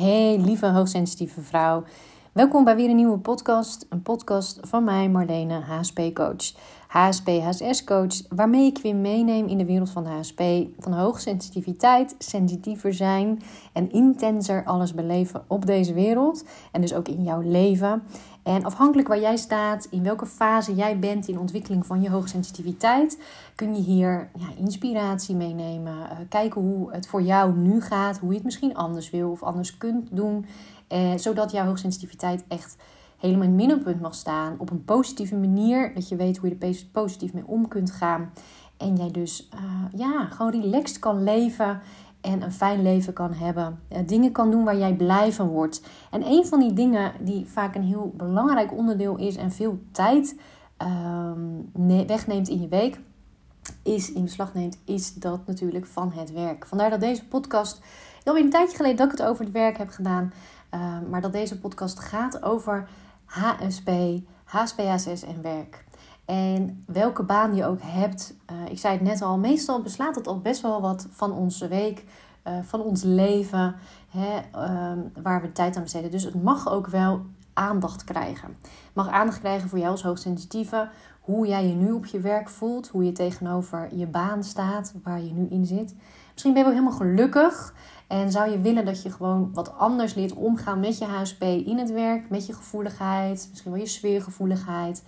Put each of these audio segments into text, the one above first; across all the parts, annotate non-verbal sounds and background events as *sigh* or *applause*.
Hey, lieve hoogsensitieve vrouw. Welkom bij weer een nieuwe podcast. Een podcast van mij, Marlene, HSP-coach. HSP, HSS-coach, waarmee ik weer meeneem in de wereld van HSP. Van hoogsensitiviteit, sensitiever zijn en intenser alles beleven op deze wereld. En dus ook in jouw leven. En afhankelijk waar jij staat, in welke fase jij bent in ontwikkeling van je hoogsensitiviteit, kun je hier ja, inspiratie meenemen. Uh, kijken hoe het voor jou nu gaat, hoe je het misschien anders wil of anders kunt doen. Uh, zodat jouw hoogsensitiviteit echt helemaal in het middelpunt mag staan. Op een positieve manier. Dat je weet hoe je er positief mee om kunt gaan. En jij dus uh, ja, gewoon relaxed kan leven en een fijn leven kan hebben. Uh, dingen kan doen waar jij blij van wordt. En een van die dingen die vaak een heel belangrijk onderdeel is en veel tijd uh, wegneemt in je week, is in beslag neemt, is dat natuurlijk van het werk. Vandaar dat deze podcast, alweer een tijdje geleden dat ik het over het werk heb gedaan, ehm, maar dat deze podcast gaat over HSP, HSP-HSS en werk. En welke baan je ook hebt, uh, ik zei het net al, meestal beslaat het al best wel wat van onze week, uh, van ons leven, hè, uh, waar we tijd aan besteden. Dus het mag ook wel aandacht krijgen. Het mag aandacht krijgen voor jou als hoogsensitieve, hoe jij je nu op je werk voelt, hoe je tegenover je baan staat, waar je nu in zit. Misschien ben je wel helemaal gelukkig en zou je willen dat je gewoon wat anders leert omgaan met je HSP in het werk, met je gevoeligheid, misschien wel je sfeergevoeligheid,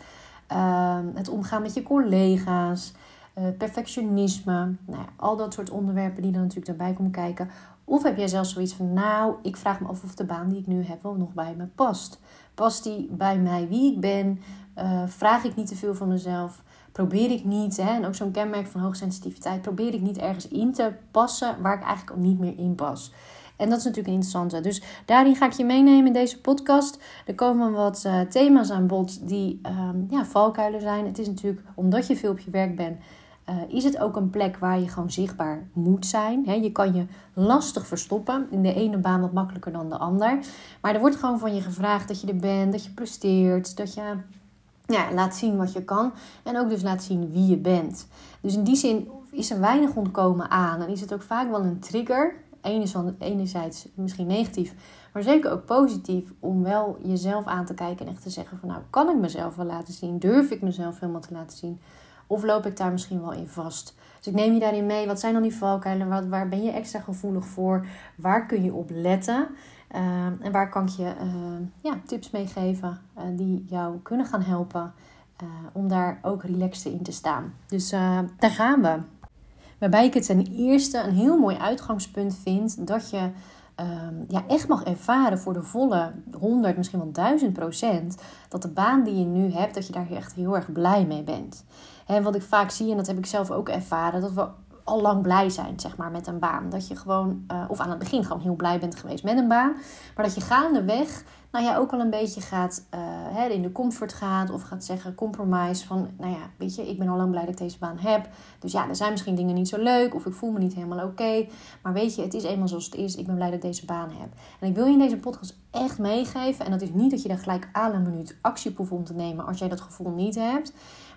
uh, het omgaan met je collega's, uh, perfectionisme, nou ja, al dat soort onderwerpen die er natuurlijk daarbij komen kijken. Of heb jij zelfs zoiets van, nou, ik vraag me af of de baan die ik nu heb wel nog bij me past. Past die bij mij wie ik ben? Uh, vraag ik niet te veel van mezelf? Probeer ik niet, hè, en ook zo'n kenmerk van hoogsensitiviteit, probeer ik niet ergens in te passen waar ik eigenlijk niet meer in pas. En dat is natuurlijk een interessante. Dus daarin ga ik je meenemen in deze podcast. Er komen wat uh, thema's aan bod die um, ja, valkuilen zijn. Het is natuurlijk, omdat je veel op je werk bent, uh, is het ook een plek waar je gewoon zichtbaar moet zijn. Je kan je lastig verstoppen. In de ene baan wat makkelijker dan de ander. Maar er wordt gewoon van je gevraagd dat je er bent, dat je presteert, dat je ja, laat zien wat je kan. En ook dus laat zien wie je bent. Dus in die zin is er weinig ontkomen aan. En is het ook vaak wel een trigger. Enerzijds misschien negatief, maar zeker ook positief. Om wel jezelf aan te kijken en echt te zeggen van nou, kan ik mezelf wel laten zien? Durf ik mezelf helemaal te laten zien? Of loop ik daar misschien wel in vast? Dus ik neem je daarin mee. Wat zijn dan die valkuilen? Waar, waar ben je extra gevoelig voor? Waar kun je op letten? Uh, en waar kan ik je uh, ja, tips mee geven uh, die jou kunnen gaan helpen om daar ook relaxed in te staan. Dus daar gaan we. Waarbij ik het ten eerste een heel mooi uitgangspunt vind dat je um, ja, echt mag ervaren voor de volle 100, misschien wel 1000 procent, dat de baan die je nu hebt, dat je daar echt heel erg blij mee bent. En wat ik vaak zie, en dat heb ik zelf ook ervaren, dat we al lang blij zijn, zeg maar, met een baan. Dat je gewoon, uh, of aan het begin gewoon heel blij bent geweest met een baan. Maar dat je gaandeweg, nou ja, ook wel een beetje gaat, uh, hè, in de comfort gaat. Of gaat zeggen, compromise van, nou ja, weet je, ik ben al lang blij dat ik deze baan heb. Dus ja, er zijn misschien dingen niet zo leuk. Of ik voel me niet helemaal oké. Maar weet je, het is eenmaal zoals het is. Ik ben blij dat ik deze baan heb. En ik wil je in deze podcast echt meegeven. En dat is niet dat je daar gelijk aan een minuut actie om te nemen als jij dat gevoel niet hebt.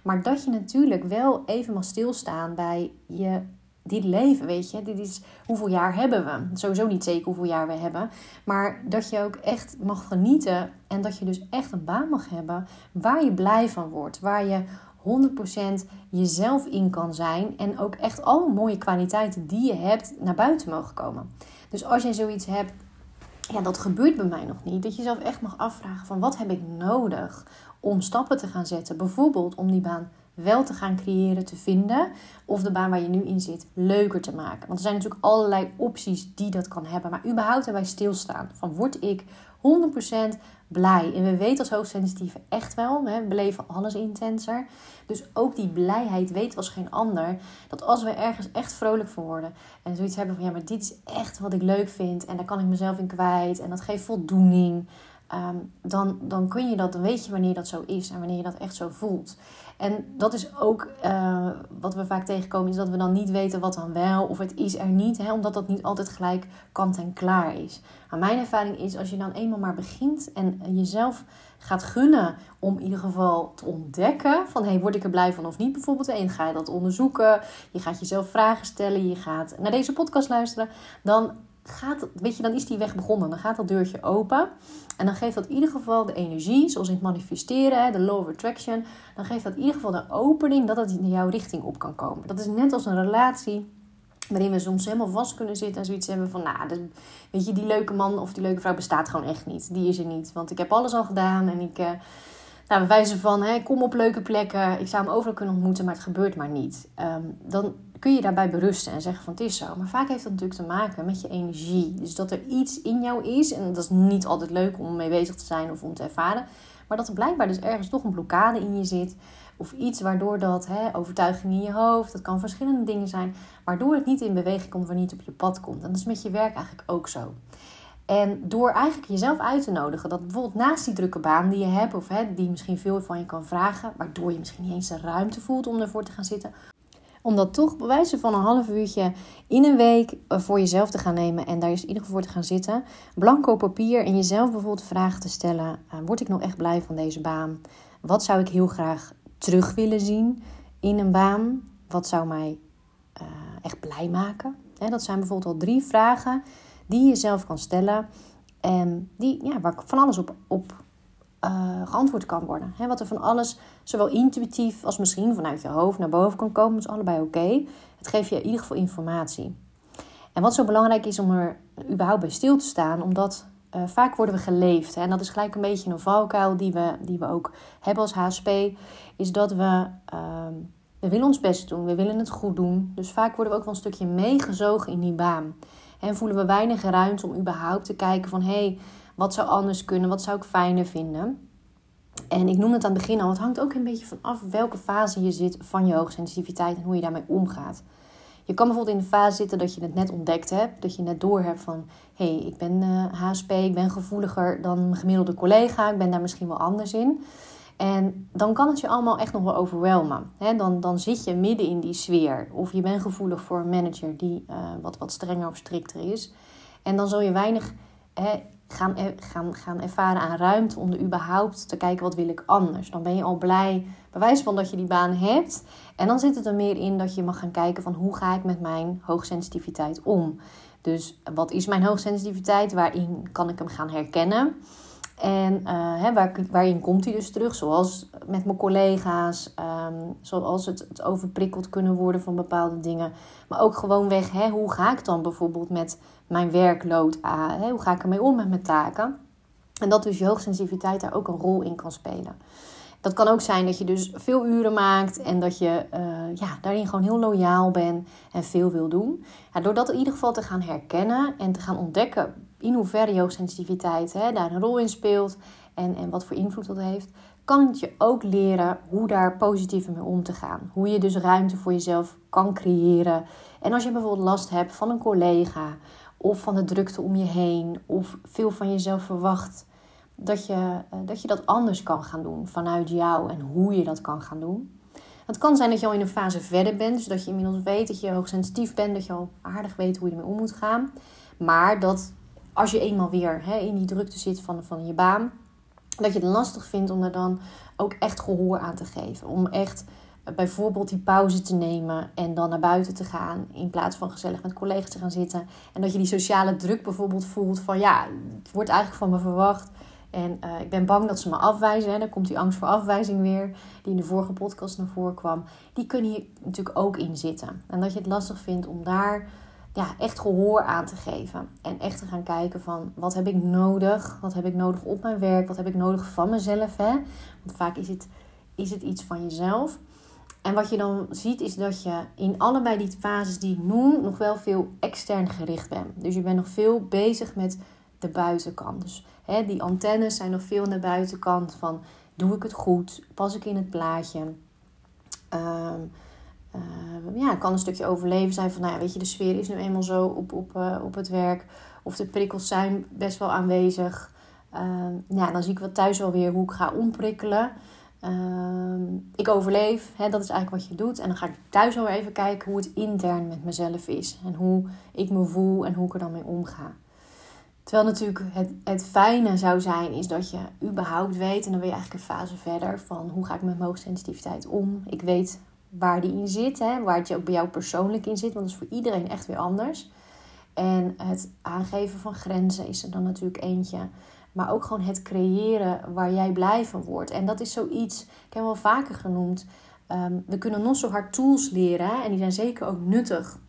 Maar dat je natuurlijk wel even mag stilstaan bij je dit leven, weet je. Dit is hoeveel jaar hebben we. Sowieso niet zeker hoeveel jaar we hebben. Maar dat je ook echt mag genieten. En dat je dus echt een baan mag hebben waar je blij van wordt. Waar je 100% jezelf in kan zijn. En ook echt alle mooie kwaliteiten die je hebt naar buiten mogen komen. Dus als je zoiets hebt, ja, dat gebeurt bij mij nog niet. Dat je jezelf echt mag afvragen van wat heb ik nodig om stappen te gaan zetten. Bijvoorbeeld om die baan wel te gaan creëren, te vinden. Of de baan waar je nu in zit leuker te maken. Want er zijn natuurlijk allerlei opties die dat kan hebben. Maar überhaupt erbij stilstaan. Van word ik 100% blij. En we weten als hoogsensitieve echt wel, we beleven alles intenser. Dus ook die blijheid weet als geen ander. Dat als we ergens echt vrolijk van worden. En zoiets hebben van ja, maar dit is echt wat ik leuk vind. En daar kan ik mezelf in kwijt. En dat geeft voldoening. Um, dan, dan kun je dat, dan weet je wanneer dat zo is en wanneer je dat echt zo voelt. En dat is ook uh, wat we vaak tegenkomen, is dat we dan niet weten wat dan wel of het is er niet, hè, omdat dat niet altijd gelijk kant en klaar is. Maar mijn ervaring is als je dan eenmaal maar begint en jezelf gaat gunnen om in ieder geval te ontdekken van hey, word ik er blij van of niet bijvoorbeeld. En ga je dat onderzoeken, je gaat jezelf vragen stellen, je gaat naar deze podcast luisteren, dan gaat, weet je, dan is die weg begonnen. Dan gaat dat deurtje open. En dan geeft dat in ieder geval de energie, zoals in het manifesteren, de law of attraction. Dan geeft dat in ieder geval de opening dat het in jouw richting op kan komen. Dat is net als een relatie waarin we soms helemaal vast kunnen zitten en zoiets hebben van, nou, weet je, die leuke man of die leuke vrouw bestaat gewoon echt niet. Die is er niet, want ik heb alles al gedaan en ik, uh, nou, we wijzen van, hè, kom op leuke plekken, ik zou hem overal kunnen ontmoeten, maar het gebeurt maar niet. Ehm, dan kun je daarbij berusten en zeggen van, het is zo. Maar vaak heeft dat natuurlijk te maken met je energie. Dus dat er iets in jou is, en dat is niet altijd leuk om mee bezig te zijn of om te ervaren, maar dat er blijkbaar dus ergens toch een blokkade in je zit of iets waardoor dat, hè, overtuiging in je hoofd, dat kan verschillende dingen zijn, waardoor het niet in beweging komt, waar niet op je pad komt. En dat is met je werk eigenlijk ook zo. En door eigenlijk jezelf uit te nodigen, dat bijvoorbeeld naast die drukke baan die je hebt, of hè, die misschien veel van je kan vragen, waardoor je misschien niet eens de ruimte voelt om ervoor te gaan zitten, om dat toch bij wijze van een half uurtje in een week eh, voor jezelf te gaan nemen en daar eens in ieder geval voor te gaan zitten. Blanco papier en jezelf bijvoorbeeld vragen te stellen: uh, word ik nog echt blij van deze baan? Wat zou ik heel graag terug willen zien in een baan? Wat zou mij uh, echt blij maken? dat zijn bijvoorbeeld al drie vragen die je zelf kan stellen. En die, ja, waar van alles op, op uh, geantwoord kan worden. wat er van alles, zowel intuïtief als misschien vanuit je hoofd naar boven kan komen, is allebei oké. Het geeft je in ieder geval informatie. En wat zo belangrijk is om er überhaupt bij stil te staan, omdat uh, vaak worden we geleefd. Hè? En dat is gelijk een beetje een valkuil die we, die we ook hebben als HSP. Is dat we, uh, we willen ons best doen, we willen het goed doen. Dus vaak worden we ook wel een stukje meegezogen in die baan. En voelen we weinig ruimte om überhaupt te kijken van... hé, hey, wat zou anders kunnen? Wat zou ik fijner vinden? En ik noem het aan het begin al, het hangt ook een beetje van af welke fase je zit van je hoogsensitiviteit en hoe je daarmee omgaat. Je kan bijvoorbeeld in de fase zitten dat je het net ontdekt hebt, dat je net door hebt van hé, hey, ik ben uh, eh, HSP, ik ben gevoeliger dan mijn gemiddelde collega, ik ben daar misschien wel anders in. En dan kan het je allemaal echt nog wel overwelmen. dan, dan zit je midden in die sfeer. Of je bent gevoelig voor een manager die uh, wat, wat strenger of strikter is. En dan zul je weinig gaan, gaan, gaan ervaren aan ruimte om er überhaupt te kijken wat wil ik anders. Dan ben je al blij, bewijs van dat je die baan hebt. En dan zit het er meer in dat je mag gaan kijken van hoe ga ik met mijn hoogsensitiviteit om. Dus wat is mijn hoogsensitiviteit? Waarin kan ik hem gaan herkennen? En uh, hè, waar, waarin komt hij dus terug? Zoals met mijn collega's, um, zoals het, het, overprikkeld kunnen worden van bepaalde dingen. Maar ook gewoon weg, hè, hoe ga ik dan bijvoorbeeld met mijn werkload aan? Hè, hoe ga ik ermee om met mijn taken? En dat dus je hoogsensitiviteit daar ook een rol in kan spelen. Dat kan ook zijn dat je dus veel uren maakt en dat je uh, ja, daarin gewoon heel loyaal bent en veel wil doen. Ja, door dat in ieder geval te gaan herkennen en te gaan ontdekken in hoeverre je hoogsensitiviteit hè, daar een rol in speelt en, en wat voor invloed dat heeft, kan het je ook leren hoe daar positiever mee om te gaan. Hoe je dus ruimte voor jezelf kan creëren. En als je bijvoorbeeld last hebt van een collega of van de drukte om je heen of veel van jezelf verwacht, dat je, eh, dat je dat anders kan gaan doen vanuit jou en hoe je dat kan gaan doen. Het kan zijn dat je al in een fase verder bent, dus dat je inmiddels weet dat je hoogsensitief bent, dat je al aardig weet hoe je ermee om moet gaan. Maar dat als je eenmaal weer hè, in die drukte zit van, van je baan, dat je het lastig vindt om er dan ook echt gehoor aan te geven. Om echt bijvoorbeeld die pauze te nemen en dan naar buiten te gaan in plaats van gezellig met collega's te gaan zitten. En dat je die sociale druk bijvoorbeeld voelt van ja, het wordt eigenlijk van me verwacht. En uh, ik ben bang dat ze me afwijzen. Hè. Dan komt die angst voor afwijzing weer, die in de vorige podcast naar voren kwam. Die kunnen hier natuurlijk ook in zitten. En dat je het lastig vindt om daar ja, echt gehoor aan te geven. En echt te gaan kijken van wat heb ik nodig? Wat heb ik nodig op mijn werk? Wat heb ik nodig van mezelf? Hè? Want vaak is het, is het iets van jezelf. En wat je dan ziet is dat je in allebei die fases die ik noem nog wel veel extern gericht bent. Dus je bent nog veel bezig met de buitenkant. Dus hè, die antennes zijn nog veel aan de buitenkant van doe ik het goed? Pas ik in het plaatje? Um, uh, ja, kan een stukje overleven zijn van, nou ja, weet je, de sfeer is nu eenmaal zo op, op, uh, op het werk. Of de prikkels zijn best wel aanwezig. Uh, ja, dan zie ik wat thuis alweer hoe ik ga omprikkelen. Ik overleef, hè, dat is eigenlijk wat je doet. En dan ga ik thuis alweer even kijken hoe het intern met mezelf is. En hoe ik me voel en hoe ik er dan mee omga. Terwijl natuurlijk het, het fijne zou zijn, is dat je überhaupt weet, en dan ben je eigenlijk een fase verder, van hoe ga ik met mijn hoogsensitiviteit om. Ik weet waar die in zit, hè, waar het ook bij jou persoonlijk in zit, want dat is voor iedereen echt weer anders. En het aangeven van grenzen is er dan natuurlijk eentje. Maar ook gewoon het creëren waar jij blij van wordt. En dat is zoiets, ik heb wel vaker genoemd. Ehm, we kunnen nog zo hard tools leren. En die zijn zeker ook nuttig.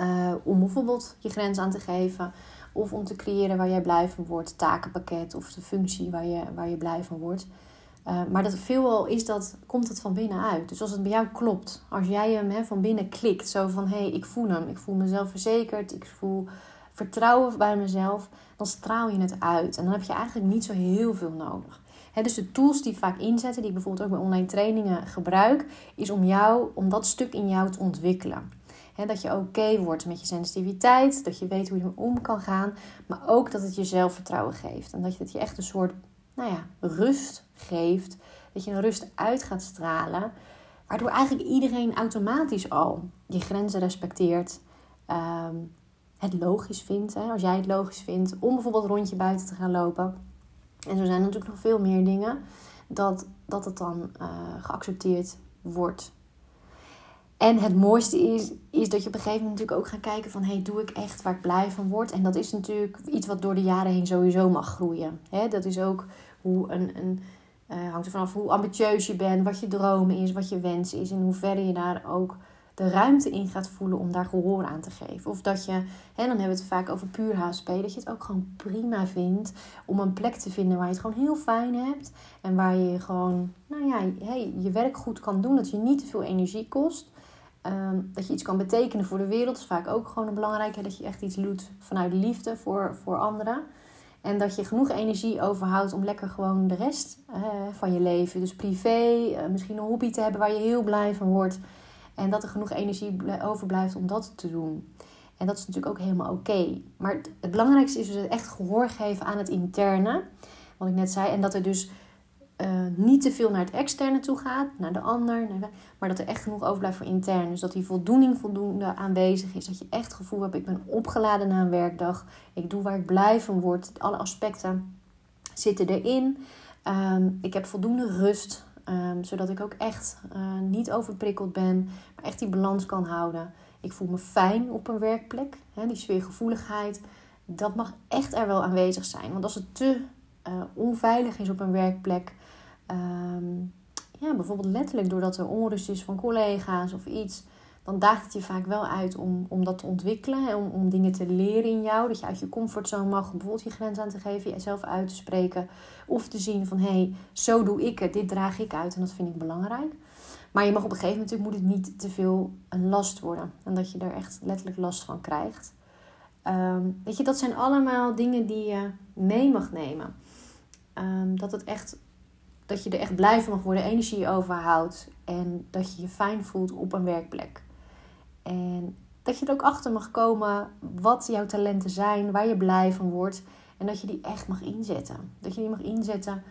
Uh, om bijvoorbeeld je grens aan te geven. Of om te creëren waar jij blij van wordt. Takenpakket of de functie waar je, waar je blij van wordt. Uh, maar dat veelal is dat, komt het van binnenuit. Dus als het bij jou klopt, als jij hem he, van binnen klikt, zo van hé, hey, ik voel hem, ik voel mezelf verzekerd, ik voel vertrouwen bij mezelf, dan straal je het uit. En dan heb je eigenlijk niet zo heel veel nodig. Dus de tools die ik vaak inzetten, die ik bijvoorbeeld ook bij online trainingen gebruik, is om jou, om dat stuk in jou te ontwikkelen. dat je oké wordt met je sensitiviteit, dat je weet hoe je ermee om kan gaan, maar ook dat het je zelfvertrouwen geeft. En dat dat je echt een soort nou ja, rust geeft. Dat je een rust uit gaat stralen. Waardoor eigenlijk iedereen automatisch al je grenzen respecteert. Ehm, het logisch vindt. Hè, als jij het logisch vindt om bijvoorbeeld rondje buiten te gaan lopen. En zo zijn natuurlijk nog veel meer dingen. Dat, dat het dan uh, geaccepteerd wordt. En het mooiste is, is dat je op een gegeven moment natuurlijk ook gaat kijken van... hey, doe ik echt waar ik blij van word? En dat is natuurlijk iets wat door de jaren heen sowieso mag groeien. Hè? Dat is ook hoe een, een uh, hangt er vanaf hoe ambitieus je bent, wat je dromen is, wat je wens is. En hoe verder je daar ook de ruimte in gaat voelen om daar gehoor aan te geven. Of dat je, hè, dan hebben we het vaak over puur HSP, dat je het ook gewoon prima vindt om een plek te vinden waar je het gewoon heel fijn hebt. En waar je gewoon, nou ja, hey, je werk goed kan doen. Dat je niet te veel energie kost. Ehm, dat je iets kan betekenen voor de wereld is vaak ook gewoon belangrijk. Hè, dat je echt iets doet vanuit liefde voor, voor anderen. En dat je genoeg energie overhoudt om lekker gewoon de rest van je leven, dus privé, uh, misschien een hobby te hebben waar je heel blij van wordt. En dat er genoeg energie overblijft om dat te doen. En dat is natuurlijk ook helemaal oké. Maar het belangrijkste is dus echt gehoor geven aan het interne. Wat ik net zei. En dat er dus uh, niet te veel naar het externe toe gaat, naar de ander, naar maar dat er echt genoeg overblijft voor intern. Dus dat die voldoening voldoende aanwezig is. Dat je echt het gevoel hebt, ik ben opgeladen na een werkdag. Ik doe waar ik blij van word. Alle aspecten zitten erin. Um, ik heb voldoende rust, um, zodat ik ook echt uh, niet overprikkeld ben, maar echt die balans kan houden. Ik voel me fijn op een werkplek. Die sfeergevoeligheid, dat mag echt er wel aanwezig zijn. Want als het te uh, onveilig is op een werkplek, Um, ja, bijvoorbeeld letterlijk doordat er onrust is van collega's of iets, dan daagt het je vaak wel uit om, om dat te ontwikkelen. Om, om dingen te leren in jou. Dat je uit je comfortzone mag bijvoorbeeld je grens aan te geven, jezelf uit te spreken. Of te zien van hé, hey, zo doe ik het, dit draag ik uit en dat vind ik belangrijk. Maar je mag op een gegeven moment moet het niet te veel een last worden. En dat je er echt letterlijk last van krijgt. Um, weet je, dat zijn allemaal dingen die je mee mag nemen. Um, dat het echt dat je er echt blij van mag worden, energie overhoudt en dat je je fijn voelt op een werkplek. En dat je er ook achter mag komen wat jouw talenten zijn, waar je blij van wordt en dat je die echt mag inzetten. Dat je die mag inzetten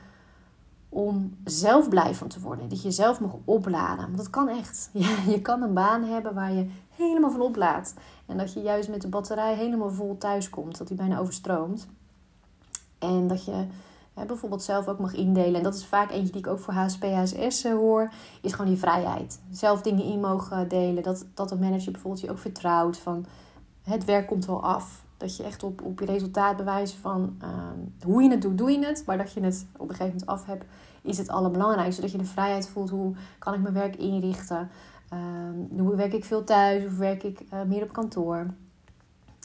om zelf blij van te worden. Dat je jezelf mag opladen. Want dat kan echt. *laughs* je kan een baan hebben waar je helemaal van oplaadt. En dat je juist met de batterij helemaal vol thuis komt. Dat die bijna overstroomt. En dat je bijvoorbeeld zelf ook mag indelen. En dat is vaak eentje die ik ook voor HSP, HSS eh, hoor. Is gewoon die vrijheid. Zelf dingen in mogen delen. Dat, dat een manager bijvoorbeeld je ook vertrouwt. Van het werk komt wel af. Dat je echt op, op je resultaat bewijst van ehm, hoe je het doet, doe je het. Maar dat je het op een gegeven moment af hebt, is het allerbelangrijkste. Dat je de vrijheid voelt. Hoe kan ik mijn werk inrichten? Um, hoe werk ik veel thuis of werk ik uh, meer op kantoor?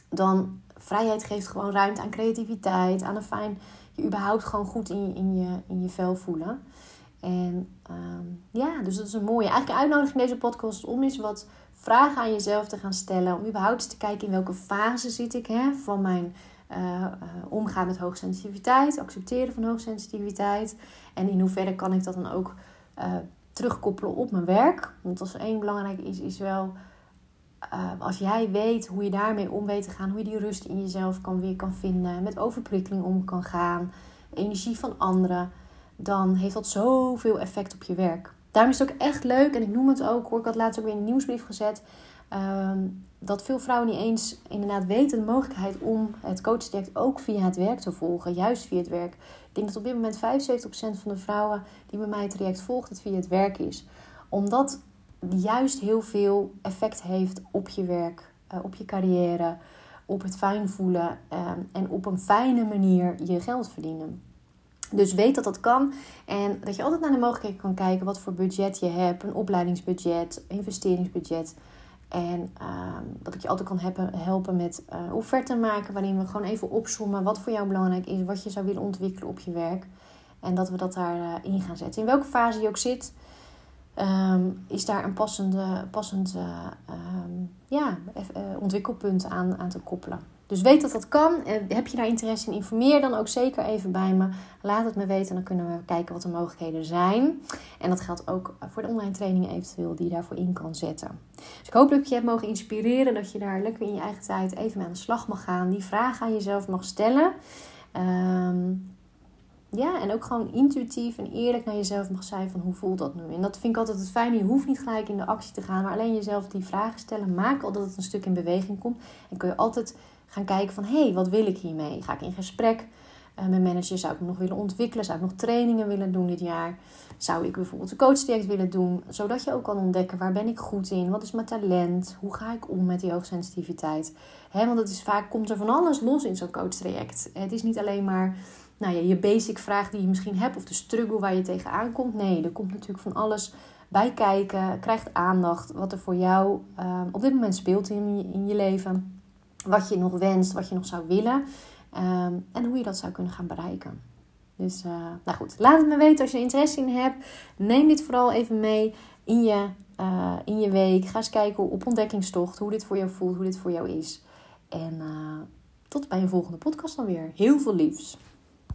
Dan vrijheid geeft gewoon ruimte aan creativiteit, aan een fijn je überhaupt gewoon goed in je, in je, in je vel voelen. En ehm, ja, dus dat is een mooie. Eigenlijk een uitnodiging in deze podcast om eens wat vragen aan jezelf te gaan stellen. Om überhaupt te kijken in welke fase zit ik hè, van mijn uh, omgaan met hoogsensitiviteit. Accepteren van hoogsensitiviteit. En in hoeverre kan ik dat dan ook uh, terugkoppelen op mijn werk. Want als één belangrijk is, is wel Ehm, als jij weet hoe je daarmee om weet te gaan, hoe je die rust in jezelf kan, weer kan vinden, met overprikkeling om kan gaan, energie van anderen, dan heeft dat zoveel effect op je werk. Daarom is het ook echt leuk, en ik noem het ook hoor, ik had laatst ook weer in een nieuwsbrief gezet, ehm, dat veel vrouwen niet eens inderdaad weten de mogelijkheid om het coachtraject ook via het werk te volgen, juist via het werk. Ik denk dat op dit moment 75% van de vrouwen die bij mij het traject volgt, het via het werk is. Omdat juist heel veel effect heeft op je werk, uh, op je carrière, op het fijn voelen ehm, en op een fijne manier je geld verdienen. Dus weet dat dat kan en dat je altijd naar de mogelijkheden kan kijken wat voor budget je hebt, een opleidingsbudget, investeringsbudget. En ehm, dat ik je altijd kan helpen met uh, offerten maken, waarin we gewoon even opzommen wat voor jou belangrijk is, wat je zou willen ontwikkelen op je werk. En dat we dat daarin uh, in gaan zetten. In welke fase je ook zit, ehm, is daar een passende, passend uh, ja, uh, ontwikkelpunt aan, aan te koppelen. Dus weet dat dat kan. Heb je daar interesse in, informeer dan ook zeker even bij me. Laat het me weten, dan kunnen we kijken wat de mogelijkheden zijn. En dat geldt ook voor de online trainingen eventueel die je daarvoor in kan zetten. Dus ik hoop dat ik je heb mogen inspireren, dat je daar lekker in je eigen tijd even mee aan de slag mag gaan. Die vragen aan jezelf mag stellen. Um, ja, en ook gewoon intuïtief en eerlijk naar jezelf mag zijn van hoe voelt dat nu? En dat vind ik altijd het fijne. Je hoeft niet gelijk in de actie te gaan, maar alleen jezelf die vragen stellen. Maak al dat het een stuk in beweging komt. En kun je altijd gaan kijken van, hé, hey, wat wil ik hiermee? Ga ik in gesprek uh, met manager? Zou ik nog willen ontwikkelen? Zou ik nog trainingen willen doen dit jaar? Zou ik bijvoorbeeld een coachtraject willen doen? Zodat je ook kan ontdekken, waar ben ik goed in? Wat is mijn talent? Hoe ga ik om met die hoogsensitiviteit? He, want het is vaak, komt er van alles los in zo'n coachtraject. Het is niet alleen maar nou ja, je basic vraag die je misschien hebt of de struggle waar je tegenaan komt. Nee, er komt natuurlijk van alles bij kijken. Krijgt aandacht wat er voor jou uh, op dit moment speelt in je, in je leven. Wat je nog wenst, wat je nog zou willen. Um, en hoe je dat zou kunnen gaan bereiken. Dus, uh, nou goed, laat het me weten als je interesse in hebt. Neem dit vooral even mee in je, uh, in je week. Ga eens kijken op ontdekkingstocht hoe dit voor jou voelt, hoe dit voor jou is. En tot bij een volgende podcast dan weer. Heel veel liefs.